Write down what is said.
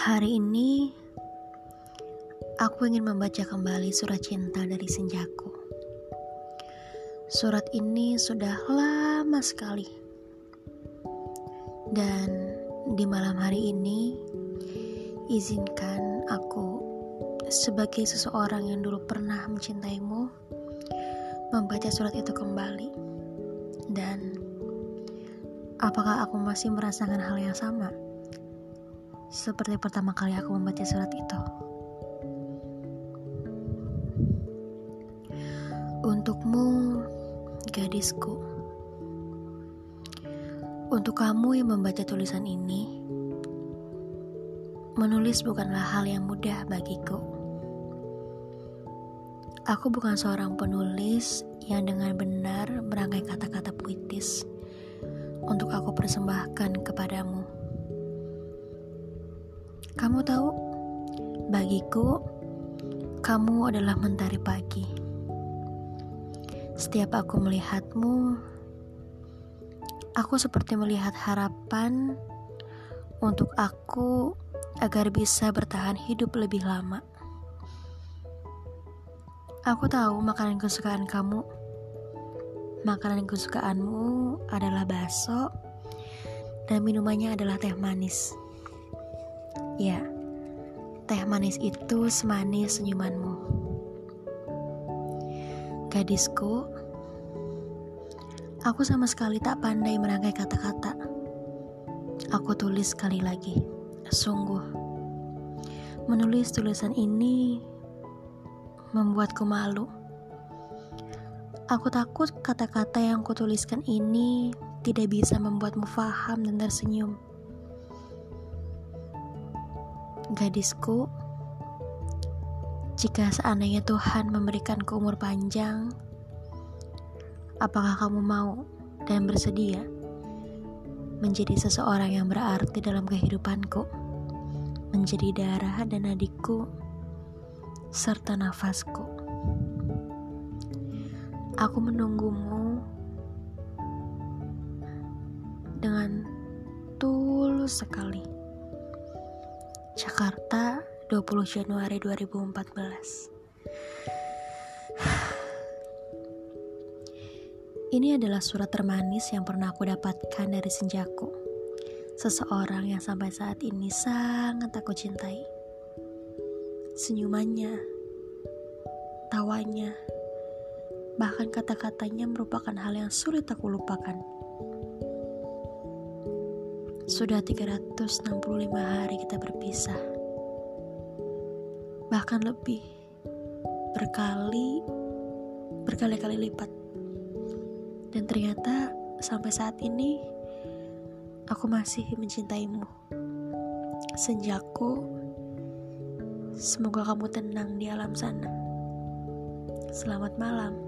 Hari ini aku ingin membaca kembali surat cinta dari senjaku. Surat ini sudah lama sekali. Dan di malam hari ini izinkan aku sebagai seseorang yang dulu pernah mencintaimu membaca surat itu kembali. Dan apakah aku masih merasakan hal yang sama? Seperti pertama kali aku membaca surat itu. Untukmu, gadisku. Untuk kamu yang membaca tulisan ini, menulis bukanlah hal yang mudah bagiku. Aku bukan seorang penulis yang dengan benar merangkai kata-kata puitis untuk aku persembahkan kepadamu. Kamu tahu, bagiku, kamu adalah mentari pagi. Setiap aku melihatmu, aku seperti melihat harapan untuk aku agar bisa bertahan hidup lebih lama. Aku tahu makanan kesukaan kamu. Makanan kesukaanmu adalah bakso dan minumannya adalah teh manis. Ya, teh manis itu semanis senyumanmu. Gadisku, aku sama sekali tak pandai merangkai kata-kata. Aku tulis sekali lagi, sungguh. Menulis tulisan ini membuatku malu. Aku takut kata-kata yang kutuliskan ini tidak bisa membuatmu faham dan tersenyum. Gadisku, jika seandainya Tuhan memberikanku umur panjang, apakah kamu mau dan bersedia menjadi seseorang yang berarti dalam kehidupanku, menjadi darah dan adikku, serta nafasku? Aku menunggumu dengan tulus sekali. Jakarta 20 Januari 2014 Ini adalah surat termanis yang pernah aku dapatkan dari senjaku. Seseorang yang sampai saat ini sangat aku cintai. Senyumannya Tawanya Bahkan kata-katanya merupakan hal yang sulit aku lupakan sudah 365 hari kita berpisah. Bahkan lebih. Berkali berkali-kali lipat. Dan ternyata sampai saat ini aku masih mencintaimu. Senjaku semoga kamu tenang di alam sana. Selamat malam.